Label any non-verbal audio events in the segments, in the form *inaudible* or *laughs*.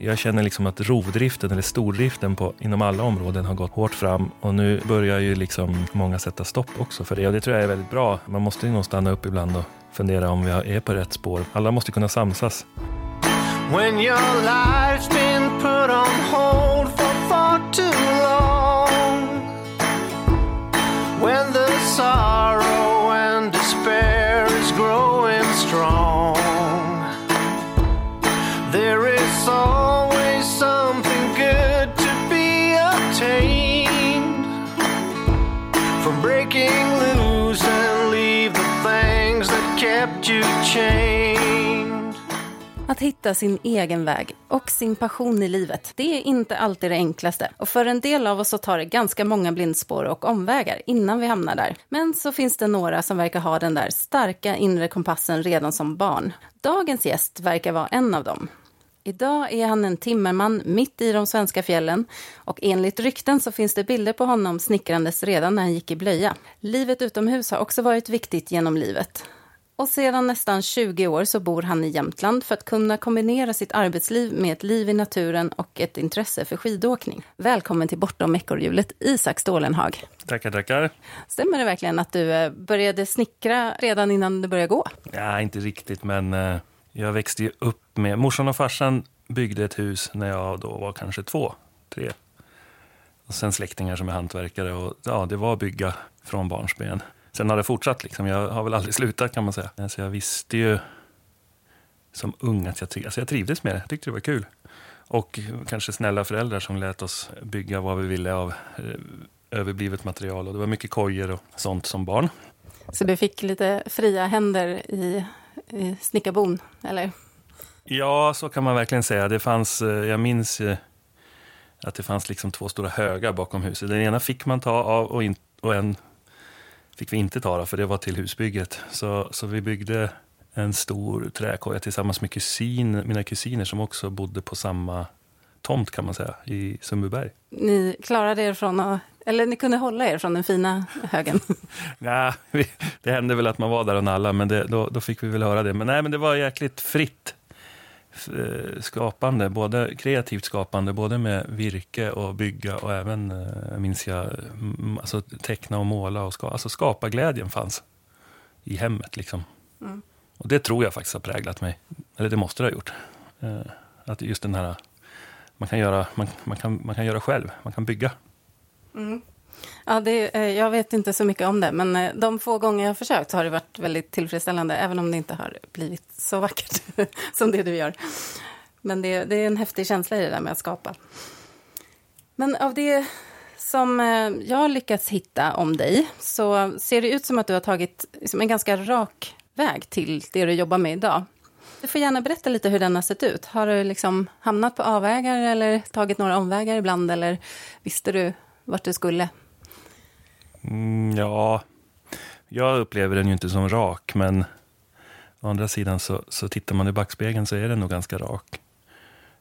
Jag känner liksom att rovdriften eller stordriften på, inom alla områden har gått hårt fram och nu börjar ju liksom många sätta stopp också för det och det tror jag är väldigt bra. Man måste ju nog stanna upp ibland och fundera om vi är på rätt spår. Alla måste kunna samsas. When your life's been put on hold for far too long Att hitta sin egen väg och sin passion i livet, det är inte alltid det enklaste. Och för en del av oss så tar det ganska många blindspår och omvägar innan vi hamnar där. Men så finns det några som verkar ha den där starka inre kompassen redan som barn. Dagens gäst verkar vara en av dem. Idag är han en timmerman mitt i de svenska fjällen och enligt rykten så finns det bilder på honom snickrandes redan när han gick i blöja. Livet utomhus har också varit viktigt genom livet. Och sedan nästan 20 år så bor han i Jämtland för att kunna kombinera sitt arbetsliv med ett liv i naturen och ett intresse för skidåkning. Välkommen till Bortom ekorrhjulet, Isak Stålenhag. Tackar, tackar. Stämmer det verkligen att du eh, började snickra redan innan du började gå? Ja, inte riktigt, men eh, jag växte ju upp med... Morsan och farsan byggde ett hus när jag då var kanske två, tre. Och sen släktingar som är hantverkare och ja, det var att bygga från barnsben. Sen har det fortsatt. Liksom. Jag har väl aldrig *laughs* slutat kan man säga. Så jag visste ju som ung att jag, alltså jag trivdes med det. Jag tyckte det var kul. Och kanske snälla föräldrar som lät oss bygga vad vi ville av eh, överblivet material. Och det var mycket kojor och sånt som barn. Så du fick lite fria händer i, i snickarbon, eller? Ja, så kan man verkligen säga. Det fanns, eh, jag minns att det fanns liksom två stora högar bakom huset. Den ena fick man ta av och, in, och en fick vi inte ta, för det var till husbygget. Så, så vi byggde en stor träkoja tillsammans med kusin, mina kusiner som också bodde på samma tomt kan man säga, i Sundbyberg. Ni klarade er från att, eller ni kunde hålla er från den fina högen? *laughs* nej, det hände väl att man var där och nalla, men det, då, då fick vi väl höra det. Men nej, men det var jäkligt fritt skapande, både kreativt skapande, både med virke och bygga och även, eh, minns jag, alltså teckna och måla och skapa. Alltså skapa glädjen fanns i hemmet liksom. Mm. Och det tror jag faktiskt har präglat mig. Eller det måste det ha gjort. Eh, att just den här, man kan göra, man, man, kan, man kan göra själv, man kan bygga. Mm. Ja, det, eh, jag vet inte så mycket om det, men eh, de få gånger jag har försökt så har det varit väldigt tillfredsställande, även om det inte har blivit så vackert *laughs* som det du gör. Men det, det, är en häftig känsla i det där med att skapa. Men av det som eh, jag har lyckats hitta om dig så ser det ut som att du har tagit liksom en ganska rak väg till det du jobbar med idag. Du får gärna berätta lite hur den har sett ut. Har du liksom hamnat på avvägar eller tagit några omvägar ibland eller visste du vart du skulle? Mm, ja, jag upplever den ju inte som rak, men å andra sidan så, så tittar man i backspegeln så är den nog ganska rak.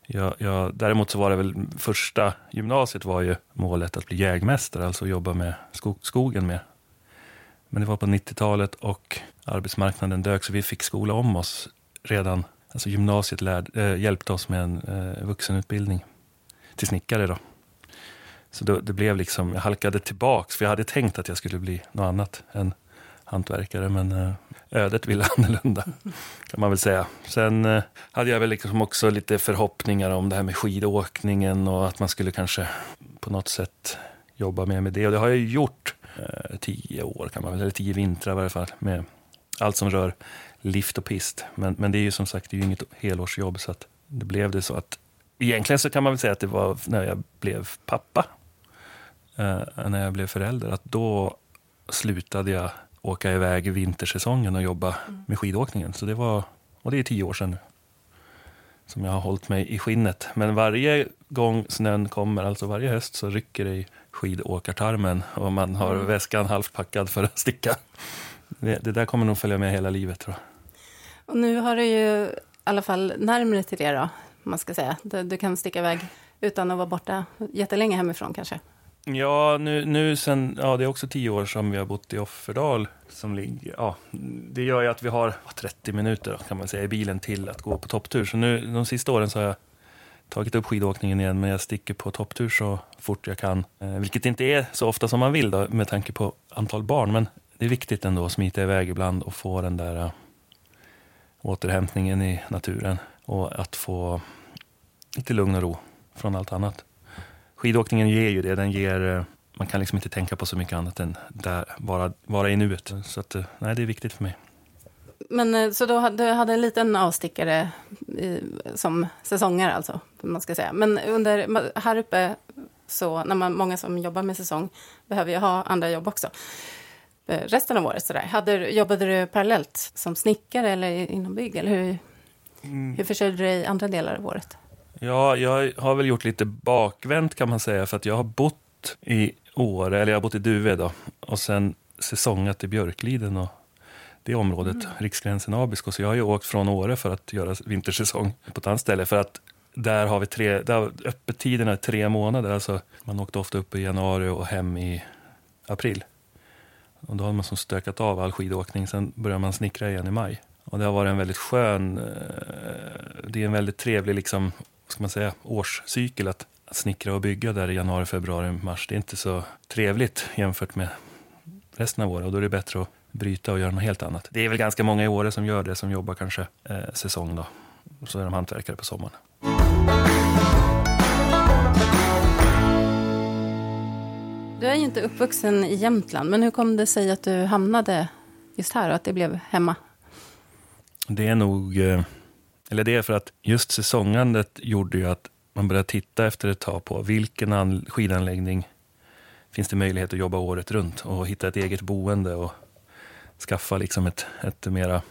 Jag, jag, däremot så var det väl första gymnasiet var ju målet att bli jägmästare, alltså jobba med skog, skogen med. Men det var på 90-talet och arbetsmarknaden dök så vi fick skola om oss redan. Alltså gymnasiet lärd, äh, eh, hjälpte oss med en äh, vuxenutbildning till snickare då. Så då, det blev liksom, jag halkade tillbaks, för jag hade tänkt att jag skulle bli något annat än hantverkare, men eh, ödet ville *laughs* annorlunda, kan man väl säga. Sen eh, hade jag väl liksom också lite förhoppningar om det här med skidåkningen och att man skulle kanske på något sätt jobba mer med det. Och det har jag gjort eh, tio år, kan man väl, eller tio vintrar i varje fall, med allt som rör lift och pist. Men, men det är ju som sagt det är ju inget helårsjobb, så att det blev det så att Egentligen så kan man väl säga att det var när jag blev pappa eh, när jag blev förälder, att då slutade jag åka iväg vintersäsongen och jobba mm. med skidåkningen. Så det var, och det är tio år sedan nu, som jag har hållit mig i skinnet. Men varje gång snön kommer, alltså varje höst, så rycker det i skidåkartarmen och man har mm. väskan halvt packad för att sticka. Det, det, där kommer nog följa med hela livet tror jag. Och nu har du ju i alla fall närmare till det då, man ska säga. Du, du kan sticka iväg utan att vara borta jättelänge hemifrån kanske. Ja, nu, nu sen, ja, det är också tio år som vi har bott i Offerdal. Som ligger, ja, det gör ju att vi har 30 minuter kan man säga, i bilen till att gå på topptur. Så nu, de sista åren så har jag tagit upp skidåkningen igen, men jag sticker på topptur så fort jag kan. Eh, vilket inte är så ofta som man vill då, med tanke på antal barn, men det är viktigt ändå att smita iväg ibland och få den där uh, återhämtningen i naturen och att få lite lugn och ro från allt annat. Skidåkningen ger ju det, den ger uh, man kan liksom inte tänka på så mycket annat än där, vara, vara i nuet. Så att, nej, det är viktigt för mig. Men eh, så då du hade en liten avstickare i, som säsonger alltså, man ska säga. Men under, här uppe, så när man, många som jobbar med säsong behöver ju ha andra jobb också. Eh, resten av året sådär. Hade, jobbade du parallellt som snickare eller inom bygg? Eller hur, mm. hur försörjde du dig andra delar av året? Ja, jag har väl gjort lite bakvänt kan man säga, för att jag har bott i Åre, eller jag har bott i Duve då, och sen säsongat i Björkliden och det området, mm. Riksgränsen Abisko. Så jag har ju åkt från Åre för att göra vintersäsong på ett annat ställe. För att där har vi tre, där öppettiderna är tre månader. Alltså man åkte ofta upp i januari och hem i april. Och då har man som stökat av all skidåkning. Sen börjar man snickra igen i maj. Och det har varit en väldigt skön, eh, det är en väldigt trevlig liksom, vad ska man säga, årscykel att, att snickra och bygga där i januari, februari, mars. Det är inte så trevligt jämfört med resten av året. Och då är det bättre att bryta och göra något helt annat. Det är väl ganska många i Åre som gör det, som jobbar kanske eh, säsong då. Så är de hantverkare på sommaren. Du är ju inte uppvuxen i Jämtland, men hur kom det sig att du hamnade just här och att det blev hemma? Det är nog, eh, eller det är för att just säsongandet gjorde ju att man började titta efter ett tag på vilken skidanläggning finns det möjlighet att jobba året runt och hitta ett eget boende och skaffa liksom ett, ett mera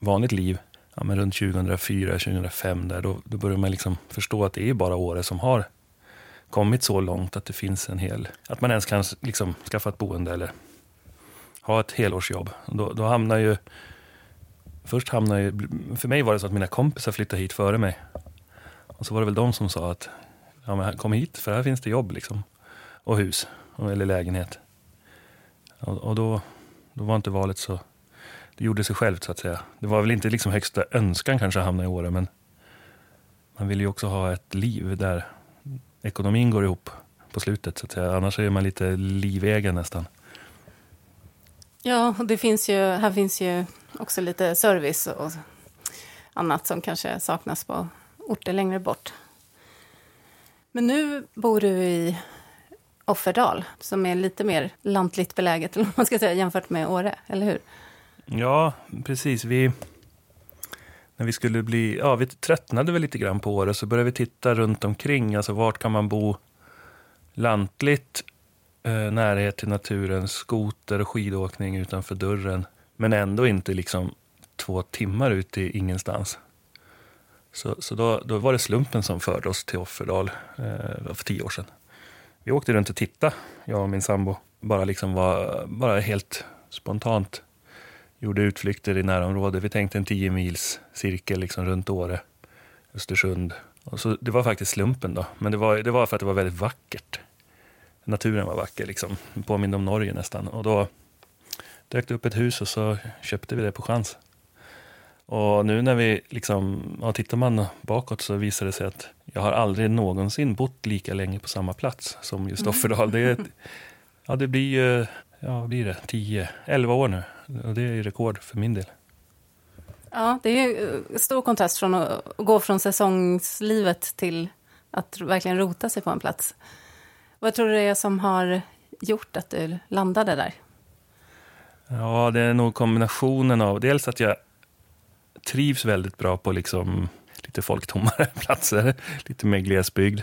vanligt liv. Ja, men runt 2004, 2005 där, då, då börjar man liksom förstå att det är bara Åre som har kommit så långt att det finns en hel, att man ens kan liksom skaffa ett boende eller ha ett helårsjobb. Då, då hamnar ju, först hamnade jag, för mig var det så att mina kompisar flyttade hit före mig. Och så var det väl de som sa att, ja men kom hit för här finns det jobb liksom. Och hus, eller lägenhet. Och, och då, då var inte valet så... Det gjorde sig självt så att säga. Det var väl inte liksom högsta önskan kanske att hamna i Åre, men man vill ju också ha ett liv där ekonomin går ihop på slutet så att säga. Annars är man lite livegen nästan. Ja, och det finns ju, här finns ju också lite service och annat som kanske saknas på orter längre bort. Men nu bor du i Offerdal, som är lite mer lantligt beläget, *laughs* eller man ska säga, jämfört med Åre, eller hur? Ja, precis. Vi, när vi skulle bli, ja, vi tröttnade väl lite grann på Åre, så började vi titta runt omkring, alltså vart kan man bo lantligt, Eh, närhet till naturen, skoter och skidåkning utanför dörren, men ändå inte liksom två timmar ut i ingenstans. Så, så då, då var det slumpen som förde oss till Offerdal eh, för tio år sedan. Vi åkte runt och tittade, jag och min sambo. Bara, liksom var, bara helt spontant gjorde utflykter i närområdet. Vi tänkte en tio mils cirkel liksom runt Åre, Östersund. Och så, det var faktiskt slumpen då, men det var, det var för att det var väldigt vackert. Naturen var vacker, liksom. påminde om Norge nästan. Och då dök det upp ett hus och så köpte vi det på chans. Och nu när vi liksom, ja, tittar man bakåt så visar det sig att jag har aldrig någonsin bott lika länge på samma plats som just mm. Offerdal. Det, är, *laughs* ja, det blir ju, ja, vad blir det, 10, 11 år nu. Och det är rekord för min del. Ja, det är ju stor kontrast från att gå från säsongslivet till att verkligen rota sig på en plats. Vad tror du det är som har gjort att du landade där? Ja, det är nog kombinationen av dels att jag trivs väldigt bra på liksom lite folktommare *laughs* platser, lite mer glesbygd.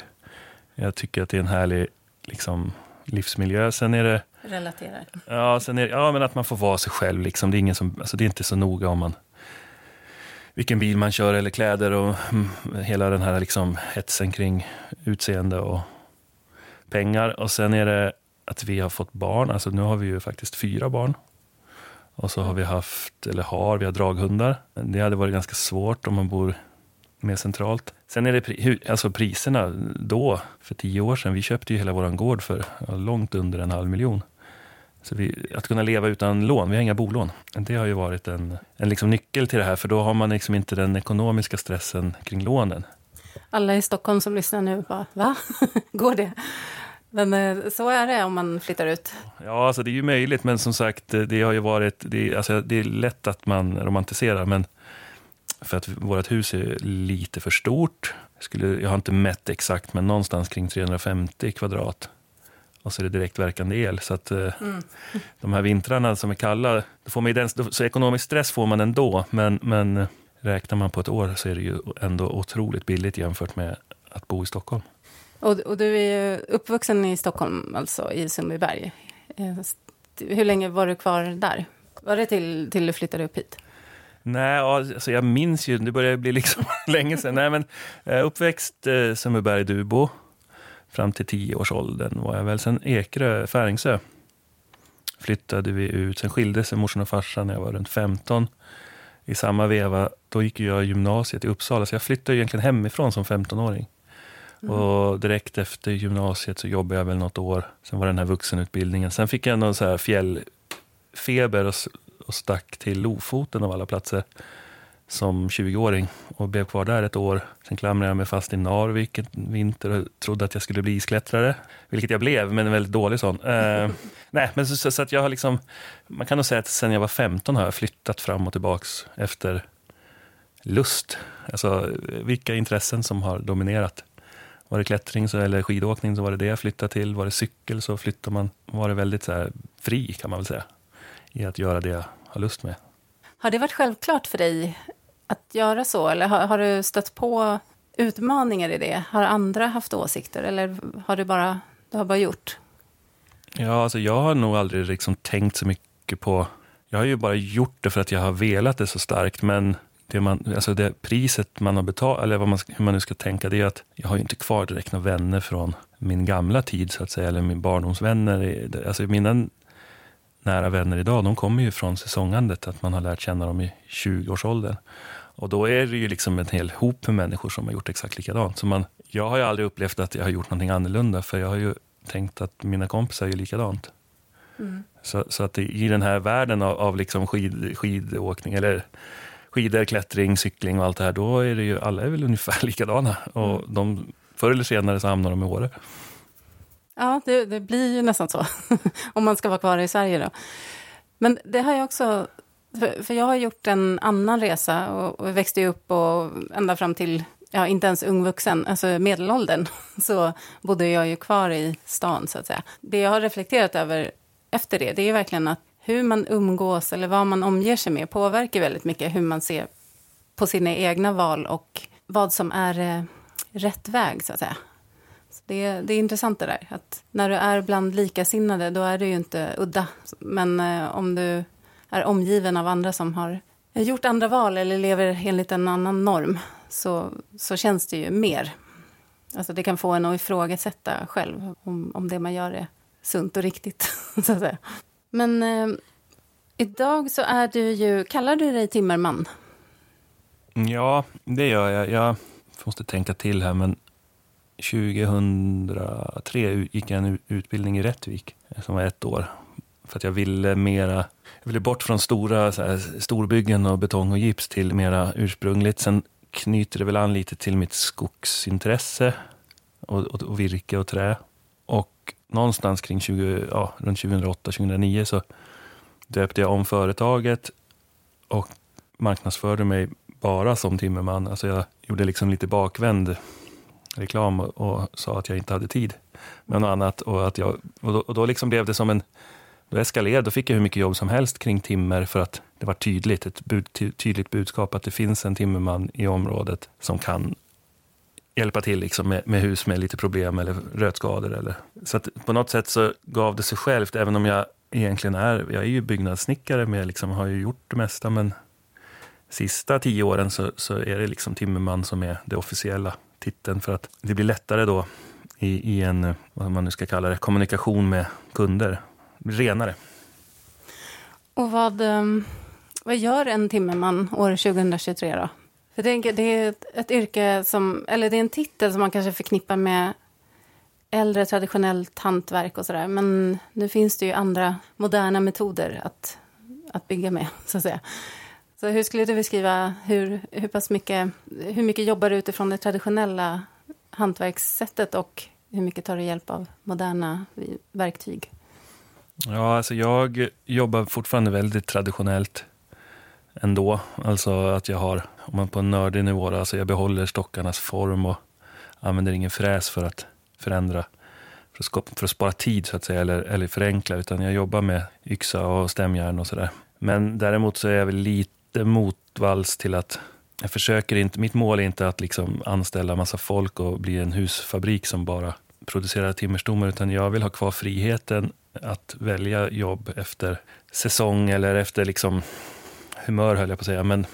Jag tycker att det är en härlig liksom, livsmiljö. Sen är det... Relaterar. Ja, sen är det, ja, men att man får vara sig själv. Liksom. Det, är ingen som, alltså, det är inte så noga om man vilken bil man kör eller kläder och mm, hela den här liksom, hetsen kring utseende och pengar. Och sen är det att vi har fått barn. Alltså nu har vi ju faktiskt fyra barn. Och så har vi haft, eller har, vi har draghundar. Det hade varit ganska svårt om man bor mer centralt. Sen är det alltså priserna då, för tio år sedan, vi köpte ju hela vår gård för långt under en halv miljon. Så vi, att kunna leva utan lån, vi har inga bolån. Det har ju varit en, en liksom nyckel till det här, för då har man liksom inte den ekonomiska stressen kring lånen. Alla i Stockholm som lyssnar nu bara, va? *laughs* Går det? Men eh, så är det om man flyttar ut. Ja, alltså det är ju möjligt, men som sagt, det har ju varit... Det, alltså, det är lätt att man romantiserar, men för att vårt hus är lite för stort. Jag, skulle, jag har inte mätt exakt, men någonstans kring 350 kvadrat. Och så är det direktverkande el. Så att mm. de här vintrarna som är kalla, då får man den, så ekonomisk stress får man ändå. Men, men räknar man på ett år så är det ju ändå otroligt billigt jämfört med att bo i Stockholm. Och, och du är ju uppvuxen i Stockholm, alltså i Sundbyberg. Eh, hur länge var du kvar där? Var det till, till du flyttade upp hit? Nej, alltså jag minns ju, det börjar bli liksom *laughs* länge sedan. Nej, men eh, uppväxt eh, Sundbyberg, Dubo. Fram till tioårsåldern var jag väl. Sen Ekerö, Färingsö flyttade vi ut. Sen skilde sig morsan och farsan när jag var runt 15. I samma veva, då gick jag gymnasiet i Uppsala, så jag flyttade egentligen hemifrån som 15-åring. Mm. Och direkt efter gymnasiet så jobbade jag väl något år. Sen var det den här vuxenutbildningen. Sen fick jag någon så här fjällfeber och, och stack till Lofoten av alla platser som 20-åring och blev kvar där ett år. Sen klamrade jag mig fast i Narvik en vinter och trodde att jag skulle bli isklättrare, vilket jag blev, men en väldigt dålig sån. Uh, *laughs* nej, men så, så, att jag har liksom, man kan nog säga att sen jag var 15 har jag flyttat fram och tillbaks efter lust. Alltså vilka intressen som har dominerat. Var det klättring så, eller skidåkning så var det det jag flyttade till. Var det cykel så flyttade man, var det väldigt så här, fri kan man väl säga, i att göra det jag har lust med. Har det varit självklart för dig att göra så? Eller har, har, du stött på utmaningar i det? Har andra haft åsikter eller har du bara, du har bara gjort? Ja, alltså jag har nog aldrig liksom tänkt så mycket på... Jag har ju bara gjort det för att jag har velat det så starkt, men det, man, alltså det priset man har betalat, eller vad man, hur man nu ska tänka, det är att jag har ju inte kvar direkt några vänner från min gamla tid, så att säga, eller min barndomsvänner. Alltså mina nära vänner idag, de kommer ju från säsongandet, att man har lärt känna dem i 20-årsåldern. Och då är det ju liksom en hel hop med människor som har gjort exakt likadant. Så man, jag har ju aldrig upplevt att jag har gjort någonting annorlunda, för jag har ju tänkt att mina kompisar är likadant. Mm. Så, så, att i den här världen av, av liksom skid, skidåkning, eller skidor, klättring, cykling och allt det här, då är det ju, alla är väl ungefär *laughs* likadana. Och mm. de, förr eller senare så hamnar de i Åre. Ja, det, det blir ju nästan så, *laughs* om man ska vara kvar i Sverige då. Men det har jag också för, för jag har gjort en annan resa och, och växte upp och ända fram till, ja inte ens ung vuxen, alltså medelåldern, *laughs* så bodde jag ju kvar i stan så att säga. Det jag har reflekterat över efter det, det är verkligen att hur man umgås eller vad man omger sig med påverkar väldigt mycket hur man ser på sina egna val och vad som är eh, rätt väg så att säga. Så det, det, är intressant det där, att när du är bland likasinnade då är du ju inte udda. Men eh, om du är omgiven av andra som har gjort andra val eller lever enligt en annan norm så, så känns det ju mer. Alltså det kan få en att ifrågasätta själv om, om det man gör är sunt och riktigt. *laughs* så att säga. Men eh, idag så är du ju, kallar du dig timmerman? Mm, ja, det gör jag. Jag måste tänka till här, men 2003 gick jag en utbildning i Rättvik eh, som var ett år. För att jag ville mera jag ville bort från stora så här, storbyggen och betong och gips till mera ursprungligt. Sen knyter det väl an lite till mitt skogsintresse och, och, och virke och trä. Någonstans kring 20, ja, runt 2008-2009 så döpte jag om företaget och marknadsförde mig bara som timmerman. Alltså jag gjorde liksom lite bakvänd reklam och, och sa att jag inte hade tid med något annat. Och, att jag, och då, och då liksom blev det som en då eskalerade, då fick jag hur mycket jobb som helst kring timmer för att det var tydligt, ett bud, tydligt budskap att det finns en timmerman i området som kan hjälpa till liksom med, med, hus med lite problem eller rötskador. Eller. Så att på något sätt så gav det sig självt, även om jag egentligen är, jag är ju byggnadssnickare, Jag liksom, har ju gjort det mesta, men sista tio åren så, så är det liksom timmerman som är det officiella titeln för att det blir lättare då i, i en, vad man nu ska kalla det, kommunikation med kunder renare. Och vad, ehm, vad gör en timmerman år 2023 då? Jag tänker, det är ett, yrke som, eller det är en titel som man kanske förknippar med äldre traditionellt hantverk och sådär. Men nu finns det ju andra moderna metoder att, att bygga med, *laughs* så att säga. Så hur skulle du beskriva hur, hur pass mycket, hur mycket jobbar du utifrån det traditionella hantverkssättet och hur mycket tar du hjälp av moderna verktyg? Ja, alltså jag jobbar fortfarande väldigt traditionellt ändå. Alltså att jag har, om man på en nördig nivå, alltså jag behåller stockarnas form och använder ingen fräs för att förändra, för att, för att spara tid så att säga, eller, eller förenkla, utan jag jobbar med yxa och stämjärn och sådär. Men däremot så är jag väl lite motvalls till att jag försöker inte, mitt mål är inte att liksom anställa massa folk och bli en husfabrik som bara producerar timmerstommar, utan jag vill ha kvar friheten att välja jobb efter säsong eller efter liksom humör, höll jag på att säga. Men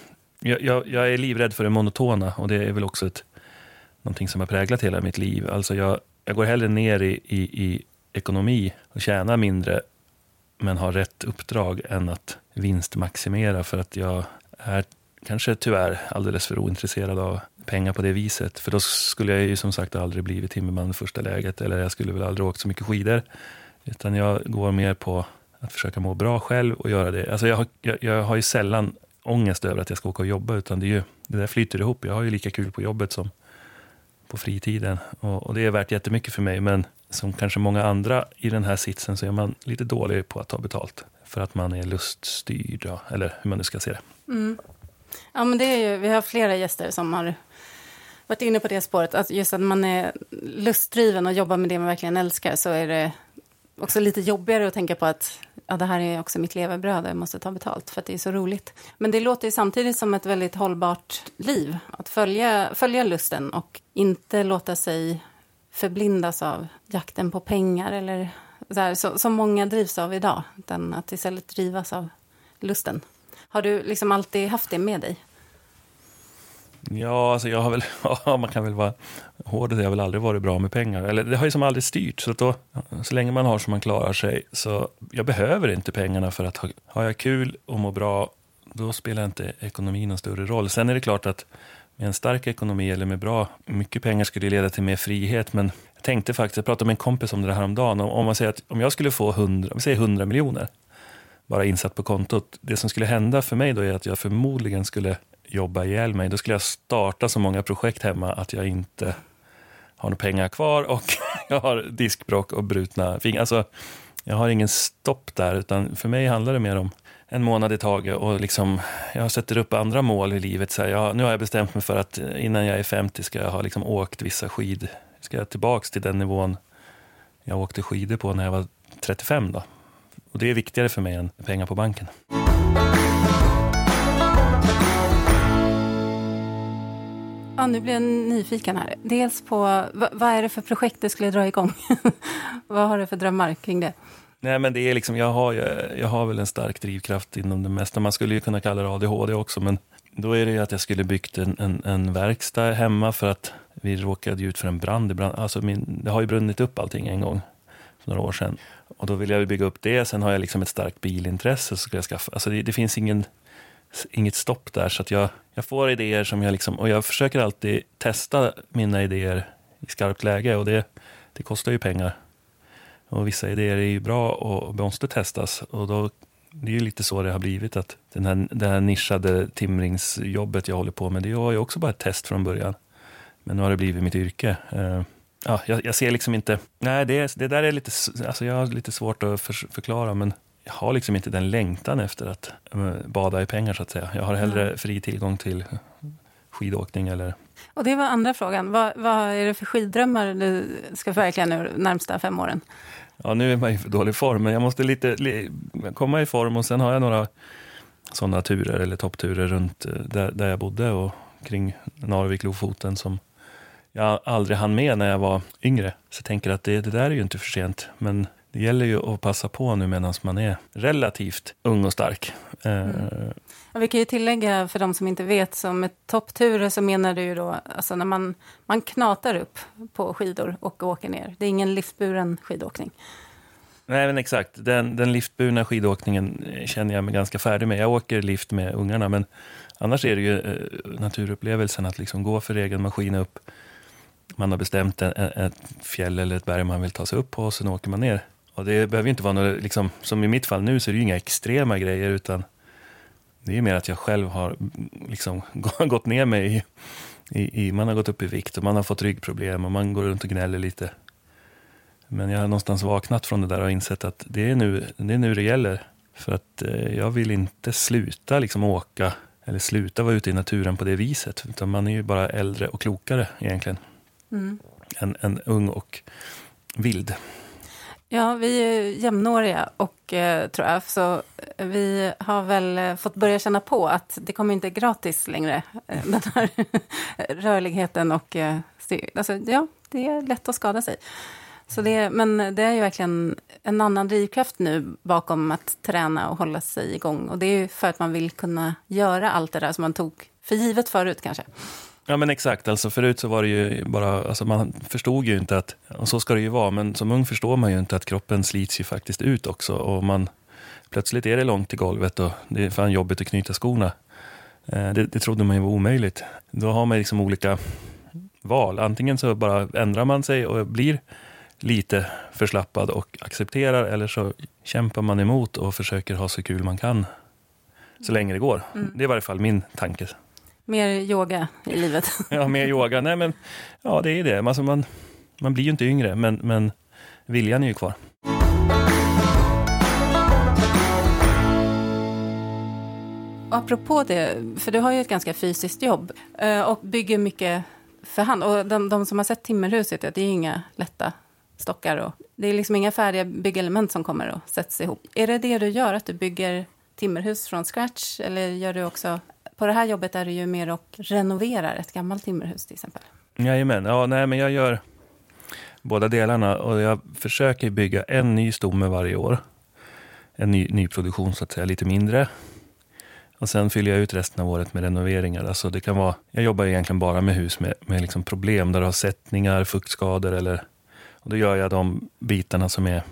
jag, jag, jag är livrädd för det monotona och det är väl också ett, någonting som har präglat hela mitt liv. Alltså jag, jag går hellre ner i, i, i ekonomi och tjänar mindre men har rätt uppdrag än att vinstmaximera för att jag är kanske tyvärr alldeles för ointresserad av pengar på det viset. För då skulle jag ju som sagt aldrig blivit timmerman i första läget eller jag skulle väl aldrig åkt så mycket skidor. Utan jag går mer på att försöka må bra själv och göra det. Alltså jag, har, jag, jag har ju sällan ångest över att jag ska åka och jobba, utan det, är ju, det där flyter ihop. Jag har ju lika kul på jobbet som på fritiden. Och, och, det är värt jättemycket för mig, men som kanske många andra i den här sitsen så är man lite dålig på att ta betalt. För att man är luststyrd, eller hur man nu ska se det. Mm. Ja, men det är ju, vi har flera gäster som har varit inne på det spåret. Att just att man är lustdriven och jobbar med det man verkligen älskar så är det också lite jobbigare att tänka på att ja, det här är också mitt levebröd och jag måste ta betalt för att det är så roligt. Men det låter ju samtidigt som ett väldigt hållbart liv. Att följa, följa lusten och inte låta sig förblindas av jakten på pengar eller så här, så, som många drivs av idag. Utan att istället drivas av lusten. Har du liksom alltid haft det med dig? Ja, alltså jag har väl, *laughs* ja, man kan väl vara hård det har väl aldrig varit bra med pengar. Eller det har ju som aldrig styrt. Så, då, så länge man har så man klarar sig. Så jag behöver inte pengarna för att ha, har jag kul och mår bra, då spelar inte ekonomin någon större roll. Sen är det klart att med en stark ekonomi eller med bra, mycket pengar skulle leda till mer frihet. Men jag tänkte faktiskt, jag pratade med en kompis om det här om dagen. Om man säger att om jag skulle få 100, om vi säger 100 miljoner bara insatt på kontot. Det som skulle hända för mig då är att jag förmodligen skulle jobba ihjäl mig. Då skulle jag starta så många projekt hemma att jag inte har några pengar kvar och *laughs* jag har diskbråck och brutna fingrar. Alltså, jag har ingen stopp där, utan för mig handlar det mer om en månad i taget och liksom, jag sätter upp andra mål i livet. Så här, jag, nu har jag bestämt mig för att innan jag är 50 ska jag ha liksom åkt vissa skid. Ska jag tillbaka till den nivån jag åkte skidor på när jag var 35 då. Och det är viktigare för mig än pengar på banken. Ja, nu blir jag nyfiken här. Dels på vad, vad är det för projekt du skulle dra igång? *laughs* vad har du för drömmar kring det? Nej, men det är liksom, jag, har, jag, jag har väl en stark drivkraft inom det mesta. Man skulle ju kunna kalla det ADHD också, men då är det ju att jag skulle byggt en, en, en verkstad hemma för att vi råkade ut för en brand. brand alltså min, det har ju brunnit upp allting en gång för några år sedan. Och då vill jag bygga upp det. Sen har jag liksom ett starkt bilintresse. Så ska jag skaffa, alltså det, det finns ingen inget stopp där. Så att jag, jag får idéer som jag liksom, och jag försöker alltid testa mina idéer i skarpt läge och det, det kostar ju pengar. Och vissa idéer är ju bra och måste testas och då, det är ju lite så det har blivit att den här, det här nischade timringsjobbet jag håller på med, det var ju också bara ett test från början. Men nu har det blivit mitt yrke. Uh, ja, jag, jag, ser liksom inte, nej det, det där är lite, alltså jag har lite svårt att för, förklara men jag har liksom inte den längtan efter att eh, bada i pengar så att säga. Jag har hellre fri tillgång till skidåkning eller... Och det var andra frågan. Vad, vad är det för skiddrömmar du ska förverkliga nu närmsta fem åren? Ja, nu är man i för dålig form, men jag måste lite komma i form och sen har jag några sådana turer eller toppturer runt eh, där, där jag bodde och kring Narvik, Lofoten som jag aldrig hann med när jag var yngre. Så jag tänker att det, det där är ju inte för sent, men det gäller ju att passa på nu medan man är relativt ung och stark. Eh, mm. Ja, vi kan ju tillägga för de som inte vet, som med toppturer så menar du ju då alltså när man, man knatar upp på skidor och åker ner. Det är ingen liftburen skidåkning. Nej, men exakt. Den, den liftburna skidåkningen känner jag mig ganska färdig med. Jag åker lift med ungarna, men annars är det ju eh, naturupplevelsen att liksom gå för egen maskin upp. Man har bestämt ett fjäll eller ett berg man vill ta sig upp på och sen åker man ner. Och det behöver inte vara något, liksom, som i mitt fall nu, så är det ju inga extrema grejer, utan Det är mer att jag själv har liksom *laughs* gått ner mig i, i, i, man har gått upp i vikt och man har fått ryggproblem och man går runt och gnäller lite. Men jag har någonstans vaknat från det där och insett att det är nu det, är nu det gäller. För att eh, jag vill inte sluta liksom åka eller sluta vara ute i naturen på det viset. Utan man är ju bara äldre och klokare egentligen. Mm. Än, än ung och vild. Ja, vi är jämnåriga och eh, tror jag, så eh, vi har väl eh, fått börja känna på att det kommer inte gratis längre, eh, den här *laughs* rörligheten och eh, alltså, ja, det är lätt att skada sig. Så det, men det är ju verkligen en annan drivkraft nu bakom att träna och hålla sig igång. Och det är ju för att man vill kunna göra allt det där som man tog för givet förut kanske. Ja men exakt, alltså förut så var det ju bara, alltså man förstod ju inte att, och så ska det ju vara, men som ung förstår man ju inte att kroppen slits ju faktiskt ut också. Och man, plötsligt är det långt till golvet och det är fan jobbigt att knyta skorna. Eh, det, det trodde man ju var omöjligt. Då har man liksom olika val. Antingen så bara ändrar man sig och blir lite förslappad och accepterar, eller så kämpar man emot och försöker ha så kul man kan så länge det går. Mm. Det är i varje fall min tanke. Mer yoga i livet. *laughs* ja, mer yoga. Nej, men, ja, det är det. Alltså man, man blir ju inte yngre, men, men viljan är ju kvar. Apropå det, för du har ju ett ganska fysiskt jobb eh, och bygger mycket för hand. Och de, de som har sett timmerhuset, det är inga lätta stockar. Och, det är liksom inga färdiga byggelement som kommer och sätts ihop. Är det det du gör, att du bygger timmerhus från scratch? Eller gör du också på det här jobbet är det ju mer och renoverar ett gammalt timmerhus till exempel. Jajamän, ja, nej, men jag gör båda delarna och jag försöker bygga en ny stomme varje år. En ny, ny produktion så att säga, lite mindre. Och sen fyller jag ut resten av året med renoveringar. Alltså det kan vara, jag jobbar egentligen bara med hus med, med liksom problem där du har sättningar, fuktskador eller... Och då gör jag de bitarna som är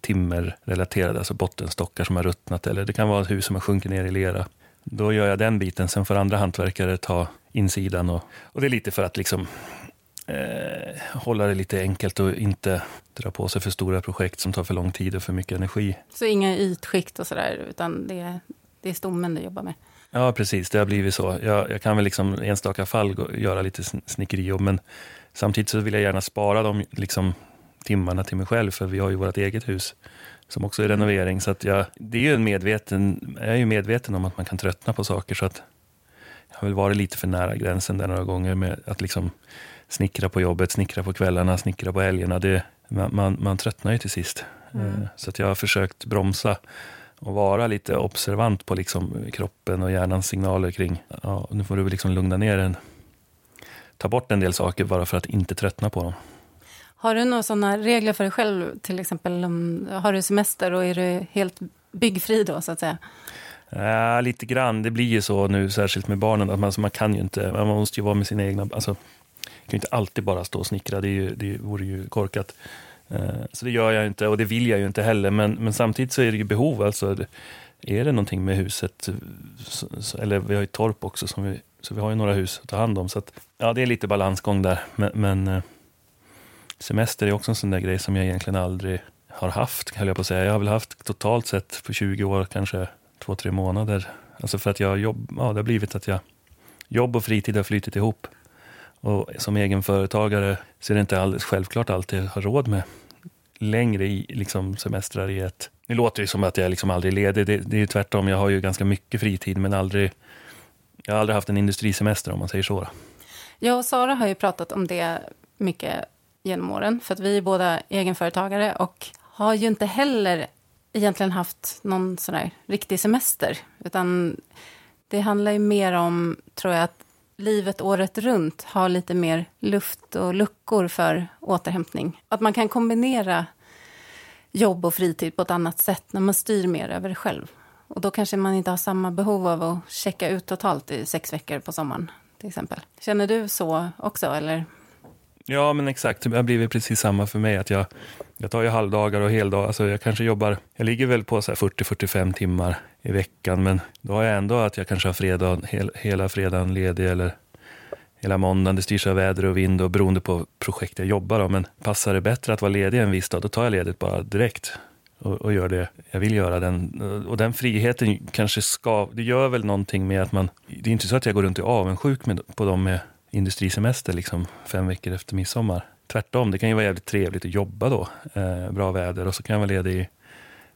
timmerrelaterade, alltså bottenstockar som har ruttnat eller det kan vara ett hus som har sjunkit ner i lera. Då gör jag den biten, sen får andra hantverkare ta insidan. Och, och det är lite för att liksom eh, hålla det lite enkelt och inte dra på sig för stora projekt som tar för lång tid och för mycket energi. Så inga ytskikt och sådär, utan det är, det är stommen du jobbar med? Ja, precis. Det har blivit så. Jag, jag kan väl liksom i enstaka fall gå, göra lite snickerijobb, men samtidigt så vill jag gärna spara de liksom, timmarna till mig själv, för vi har ju vårt eget hus som också är renovering. Så att jag, det är ju en medveten, jag är ju medveten om att man kan tröttna på saker. Så att jag har väl varit lite för nära gränsen där några gånger med att liksom snickra på jobbet, snickra på kvällarna, snickra på helgerna. Det, man, man, tröttnar ju till sist. Mm. Eh, så att jag har försökt bromsa och vara lite observant på liksom kroppen och hjärnans signaler kring, ja, nu får du liksom lugna ner den. Ta bort en del saker bara för att inte tröttna på dem. Har du några sådana regler för dig själv? Till exempel om har du semester och är du helt byggfri då, så att säga? Ja, lite grann. Det blir ju så nu, särskilt med barnen, att man, alltså man kan ju inte, man måste ju vara med sina egna, alltså, kan ju inte alltid bara stå och snickra, det, är ju, det vore ju korkat. Eh, så det gör jag inte och det vill jag ju inte heller, men, men samtidigt så är det ju behov. Alltså, är det någonting med huset, eller vi har ju torp också, som vi, så vi har ju några hus att ta hand om. Så att, ja, det är lite balansgång där, men, men eh, semester är också en sån där grej som jag egentligen aldrig har haft, höll jag på att säga. Jag har väl haft totalt sett på 20 år kanske två, tre månader. Alltså för att jag jobb, ja, det har blivit att jag, jobb och fritid har flytit ihop. Och som egenföretagare så är det inte alldeles självklart alltid jag har råd med längre i, liksom semestrar i ett... Nu låter det som att jag liksom aldrig är ledig. Det, det är ju tvärtom, jag har ju ganska mycket fritid men aldrig... Jag har aldrig haft en industrisemester om man säger så. Jag och Sara har ju pratat om det mycket genom åren. För att vi är båda egenföretagare och har ju inte heller egentligen haft någon sån där riktig semester. Utan det handlar ju mer om, tror jag, att livet året runt har lite mer luft och luckor för återhämtning. Att man kan kombinera jobb och fritid på ett annat sätt när man styr mer över det själv. Och då kanske man inte har samma behov av att checka ut totalt i sex veckor på sommaren, till exempel. Känner du så också, eller? Ja, men exakt. Det har blivit precis samma för mig. Att jag, jag tar ju halvdagar och heldagar. Alltså jag kanske jobbar, jag ligger väl på 40-45 timmar i veckan, men då har jag ändå att jag kanske har fredag, hel, hela fredagen ledig eller hela måndagen. Det styrs av väder och vind och beroende på projekt jag jobbar. Då. Men passar det bättre att vara ledig en viss dag, då tar jag ledigt bara direkt. och, och gör det jag vill göra. Den, och den friheten kanske ska, det gör väl någonting med att man, det är inte så att jag går runt och är avundsjuk med, på dem med industrisemester liksom fem veckor efter midsommar. Tvärtom, det kan ju vara jävligt trevligt att jobba då. Eh, bra väder och så kan jag vara ledig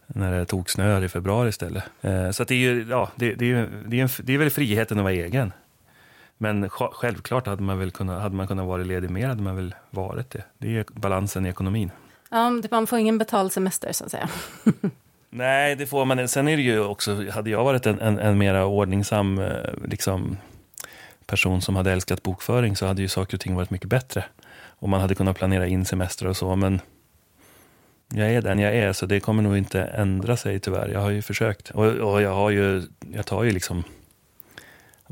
när det tog snö i februari istället. Eh, så det är ju, ja, det, det, är, det, är, det är väl friheten att vara egen. Men självklart hade man väl kunnat, hade man kunnat vara ledig mer, hade man väl varit det. Det är balansen i ekonomin. Ja, man får ingen betald semester så att säga. *laughs* Nej, det får man. Sen är det ju också, hade jag varit en, en, en mera ordningsam eh, liksom, person som hade älskat bokföring så hade ju saker och ting varit mycket bättre. Och man hade kunnat planera in semester och så, men jag är den jag är, så det kommer nog inte ändra sig tyvärr. Jag har ju försökt. Och, och jag har ju, jag tar ju liksom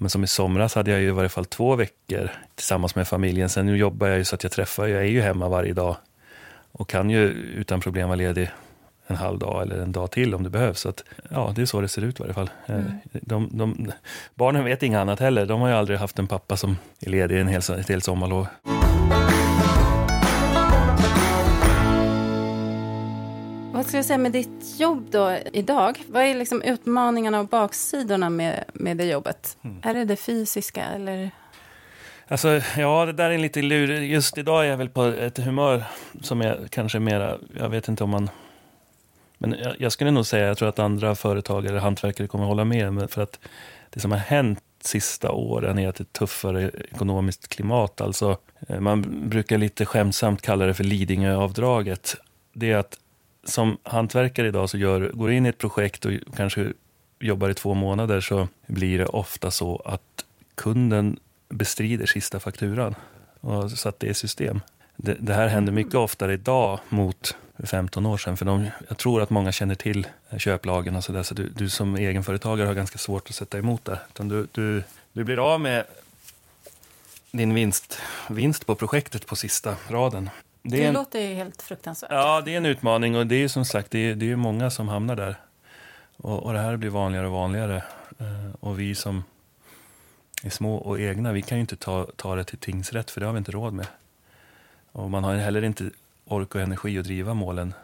men som i somras hade jag ju i varje fall två veckor tillsammans med familjen. Sen nu jobbar jag ju så att jag träffar, jag är ju hemma varje dag och kan ju utan problem vara ledig en halv dag eller en dag till om det behövs. Så att, ja, det är så det ser ut i varje fall. Eh, mm. De, de, barnen vet inget annat heller. De har ju aldrig haft en pappa som är ledig en hel, ett helt sommarlov. Vad ska jag säga med ditt jobb då idag? Vad är liksom utmaningarna och baksidorna med, med det jobbet? Mm. Är det det fysiska eller? Alltså, ja, det där är lite lurigt. Just idag är jag väl på ett humör som är kanske mera, jag vet inte om man... Men jag, jag skulle nog säga, jag tror att andra företagare eller hantverkare kommer att hålla med. För att det som har hänt sista åren är att det är tuffare ekonomiskt klimat. Alltså, eh, man brukar lite skämtsamt kalla det för Lidingöavdraget. Det är att som hantverkare idag så gör, går in i ett projekt och kanske jobbar i två månader så blir det ofta så att kunden bestrider sista fakturan. Och så att det är system. Det, det, här händer mycket oftare idag mot 15 år sedan. För de, jag tror att många känner till köplagen och så där. Så du, du som egenföretagare har ganska svårt att sätta emot där. Utan du, du, du blir av med din vinst, vinst på projektet på sista raden. Det, det låter ju helt fruktansvärt. Ja, det är en utmaning och det är som sagt det är, det är många som hamnar där. Och, och det här blir vanligare och vanligare. Uh, och vi som är små och egna, vi kan ju inte ta, ta det till tingsrätt för det har vi inte råd med. Och man har heller inte ork och energi att driva målen.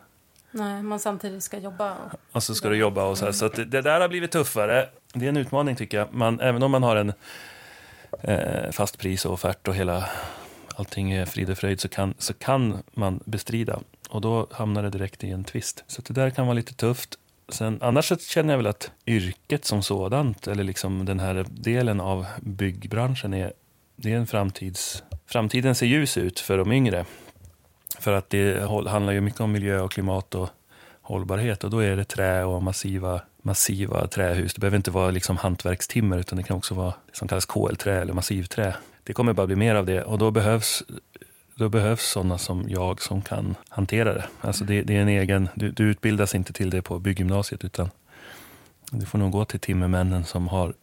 Nej, man samtidigt ska jobba. Och, och så ska du jobba och så här. Så det, det, där har blivit tuffare. Det är en utmaning tycker jag. Man, även om man har en eh, fast pris och offert och hela allting är frid och fröjd så kan, så kan man bestrida. Och då hamnar det direkt i en tvist. Så det där kan vara lite tufft. Sen, annars så känner jag väl att yrket som sådant, eller liksom den här delen av byggbranschen, är, det är en framtids... Framtiden ser ljus ut för de yngre. För att det handlar ju mycket om miljö och klimat och hållbarhet. Och då är det trä och massiva, massiva trähus. Det behöver inte vara liksom hantverkstimmer, utan det kan också vara det som kallas KL-trä eller massivträ. Det kommer bara bli mer av det och då behövs då behövs sådana som jag som kan hantera det. Alltså det, det är en egen, du, du, utbildas inte till det på bygggymnasiet utan du får nog gå till timmermännen som har